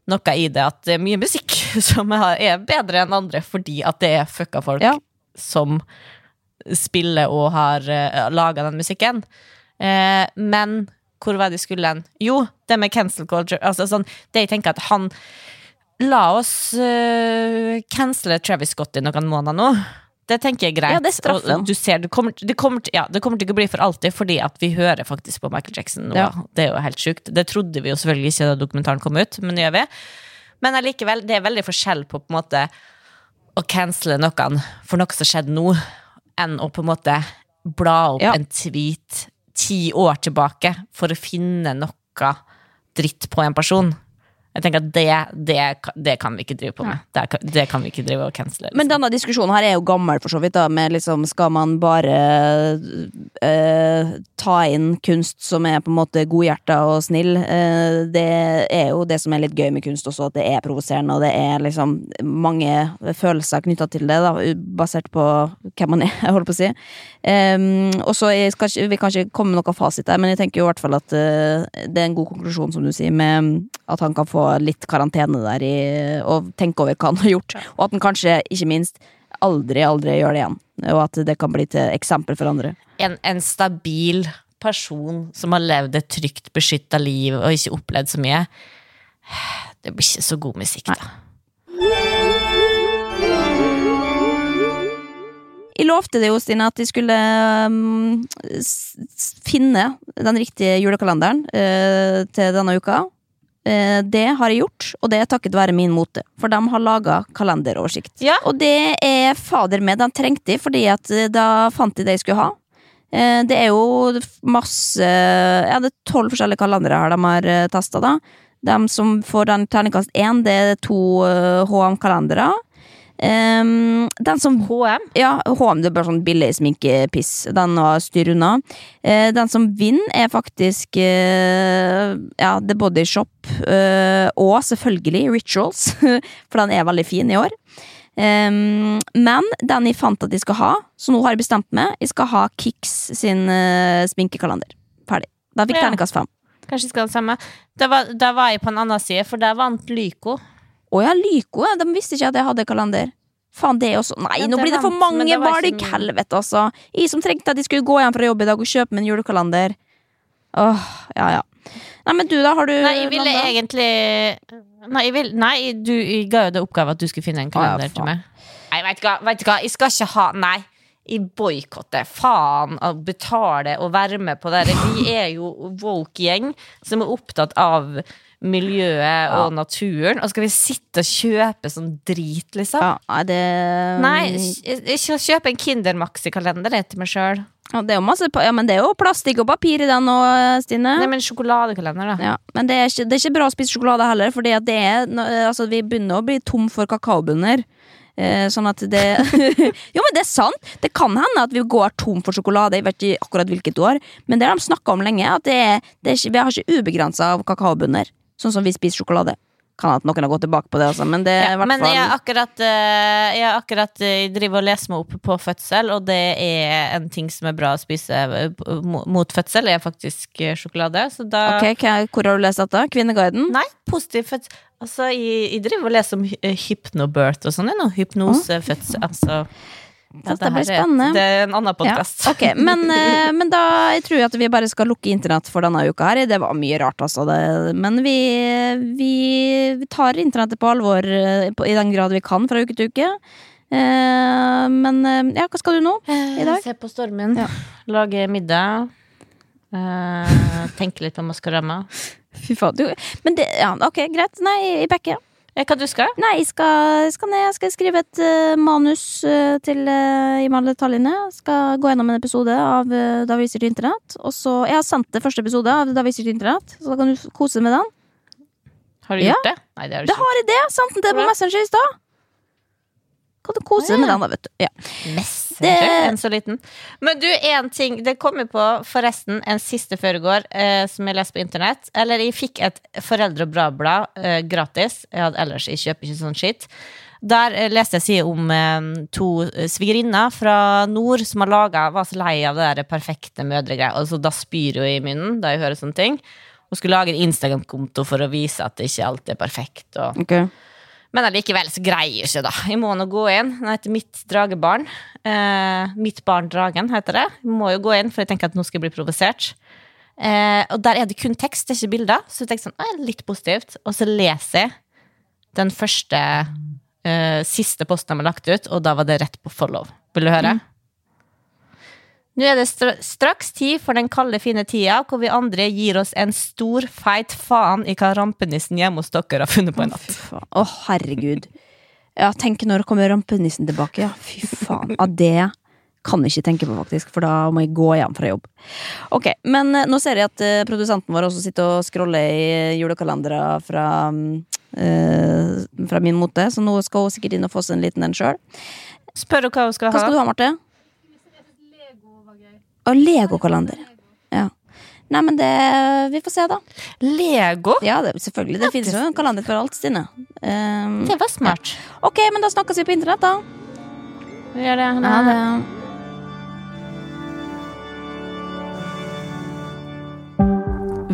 noe i det at det er mye musikk som er bedre enn andre, fordi at det er fucka folk Ja. som spiller og har uh, laga den musikken. Uh, men hvor var det skulle hen? Jo, det med cancel culture. Altså, sånn, det jeg tenker at han La oss uh, cancele Travis Scott i noen måneder nå. Det tenker jeg er greit. Ja, det er straffen. Og, du ser, det, kommer, det, kommer, ja, det kommer til ikke å bli for alltid, fordi at vi hører faktisk på Michael Jackson nå. Ja. Det er jo helt sjukt. Det trodde vi jo selvfølgelig ikke da dokumentaren kom ut, men det gjør vi. Men allikevel, det er veldig forskjell på på en måte å cancele noen for noe som skjedde nå, enn å på en måte bla opp Ja. en tweet ti år tilbake for å finne noe dritt på en person. Jeg tenker at det, det, det kan vi ikke drive på med. Det, det kan vi ikke drive og cancele. Men Liksom. denne diskusjonen her er jo gammel, for så vidt. da Med liksom, Skal man bare eh, ta inn kunst som er på en måte godhjerta og snill? Eh, det er jo det som er litt gøy med kunst også, at det er provoserende, og det er liksom mange følelser knytta til det, da basert på hvem man er, jeg holder på å si. Um, og så Vi kan ikke komme med noe fasit der, men jeg tenker jo i hvert fall at eh, det er en god konklusjon, som du sier, med at han kan få litt karantene der i, og tenke over hva han har gjort. Og at han kanskje, ikke minst, aldri, aldri gjør det igjen. Og at det kan bli til eksempel for andre. en, en stabil person som har levd et trygt, beskytta liv og ikke opplevd så mye, det blir ikke så god musikk, da. Jeg lovte det jo, Stine, at jeg skulle um, finne den riktige julekalenderen uh, til denne uka. Eh, det har jeg gjort, og det er takket være min mote. For de har laga kalenderoversikt. Ja. Og det er fader med, de trengte fordi at eh, da fant de det jeg skulle ha. Eh, det er jo masse Ja, det er tolv forskjellige kalendere her de har testa, da. De som får den terningkast én, det er to HM-kalendere. Um, den som HM? ja, HM det er bare sånn billig sminkepiss. Den var styr unna. Uh, den som vinner, er faktisk uh, ja, The Body Shop Uh, og selvfølgelig Rituals, for den er veldig fin i år. Um, men den jeg fant at jeg skal ha, så nå har jeg bestemt meg, jeg skal ha Kix sin uh, sminkekalender. Ferdig. Da fikk Ja. terningkast fem. Kanskje jeg skal ha det samme. Da var, da var jeg på en annen side, for der vant Lyco. Å ja, Lyco. De visste ikke at jeg hadde kalender. Faen, det også Nei, Ja, nå blir det for mange det var ikke Helvete, altså. Jeg som trengte at de skulle gå hjem fra jobb i dag og kjøpe meg en julekalender. Åh, ja ja. Nei, men du, da? Har du Nei, jeg ville landa? egentlig Nei, jeg, vil, nei du jeg ga jo det oppgave at du skulle finne en kalender ah, ja, til meg. Nei, vet du hva, vet du hva, jeg skal ikke ha Nei. i boikotte. Faen å betale og være med på det. Vi er jo woke-gjeng som er opptatt av miljøet og naturen. Og skal vi sitte og kjøpe sånn drit, liksom? Ja, det Nei, ikke kjøpe en Kinder Maxi-kalender det til meg sjøl. ja, det er jo masse Ja, men det er jo plastikk og papir i den nå, Stine. Nei, men sjokoladekalender, da. Ja, men det er, ikke, det er ikke bra å spise sjokolade heller, er nå- Altså, vi begynner å bli tom for kakaobunner. Eh, sånn at det Jo, men det er sant! Det kan hende at vi går tom for sjokolade. Jeg vet ikke akkurat hvilket år, men det har de snakka om lenge. At det er, det er ikke, vi har ikke ubegrensa av kakaobunner, sånn som vi spiser sjokolade. Kan at noen har gått tilbake på det, altså, men det er Ja, men fall jeg akkurat, eh, jeg akkurat eh, driver og leser meg opp på fødsel, og det er en ting som er bra å spise eh, mot fødsel, er faktisk sjokolade. Så da Ok, Hvor har du lest dette? Kvinneguiden? Nei, positiv fødsel. Altså, jeg, jeg driver og leser om hy- hypnobirth og sånn. Hypnosefødsel. Altså ja, det blir er- spennende. Det er en annen podkast. Ja, okay. men, eh, men da jeg tror jeg at vi bare skal lukke internett for denne uka her. Det var mye rart, altså. Det, men vi, vi, vi tar internettet på alvor eh, i den grad vi kan fra uke til uke. Eh, men ja, hva skal du nå i dag? Se på stormen. Ja. Lage middag. Eh, tenke litt på maskorama. Fy faen. Du, men det, ja, ok, greit. Nei, i backer. Eh, Hva du skal? Nei, jeg skal, skal ned. Jeg skal skrive et uh, manus uh, til uh, Imal detaljene. Skal gå gjennom en episode av uh, Da vi viser til internett. Og så, Jeg har sendt det første episode av Da vi viser til internett, så da kan du kose deg med den. Har du Ja. gjort det? Nei, det har du Det har jeg det! Sendte det på Messenger i stad. Kan du kose deg med den, da, vet du. Ja. Messenger, Det- en så liten. Men du, en ting Det kom jo på forresten en siste Føregård eh, som jeg leste på internett. Eller jeg fikk et Foreldre og bra-blad eh, gratis. Jeg hadde ellers jeg kjøper ikke sånn skitt. Der eh, leste jeg side om eh, to eh, svigerinner fra nord som har laget, var så lei av det der perfekte mødregreia. Altså, da spyr hun i munnen da jeg hører sånne ting. Hun skulle lage en Instagram-konto for å vise at det ikke alltid er perfekt. Og Ok. Men allikevel så greier jeg ikke, da. Jeg må nå gå inn. Den heter Mitt dragebarn. Eh, mitt barn dragen, heter det. Jeg må jo gå inn, for jeg tenker at nå skal jeg bli provosert. Eh, og der er det kun tekst, det er ikke bilder. Så jeg tenker sånn, «Å, litt positivt. Og så leser jeg den første eh, siste posten de har lagt ut, og da var det rett på follow. Vil du høre? Nå er det straks tid for den kalde, fine tida hvor vi andre gir oss en stor, feit faen i hva rampenissen hjemme hos dere har funnet på i natt. Å, oh, herregud. Ja, tenk når kommer rampenissen tilbake. Ja, fy faen. Ja, det kan jeg ikke tenke på, faktisk, for da må jeg gå hjem fra jobb. Ok, Men eh, nå ser jeg at uh, produsenten vår også sitter og scroller i julekalendere fra, eh, fra min mote, så nå skal hun sikkert inn og få seg en liten en sjøl. Spør hva hun skal ha. Hva skal du ha, Marte? Og Lego-kalender. Ja. Nei, men det Vi får se, da. Lego? Ja, det, selvfølgelig. Det finnes jo en kalender for alt, Stine. Um, Det var smart. ok, men da snakkes vi på internett, da. Vi gjør det. Ha det.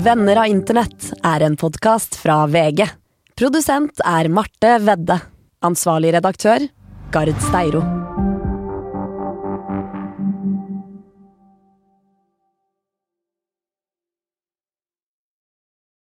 Venner av internett er en podkast fra VG. Produsent er Marte Vedde. Ansvarlig redaktør, Gard Steiro.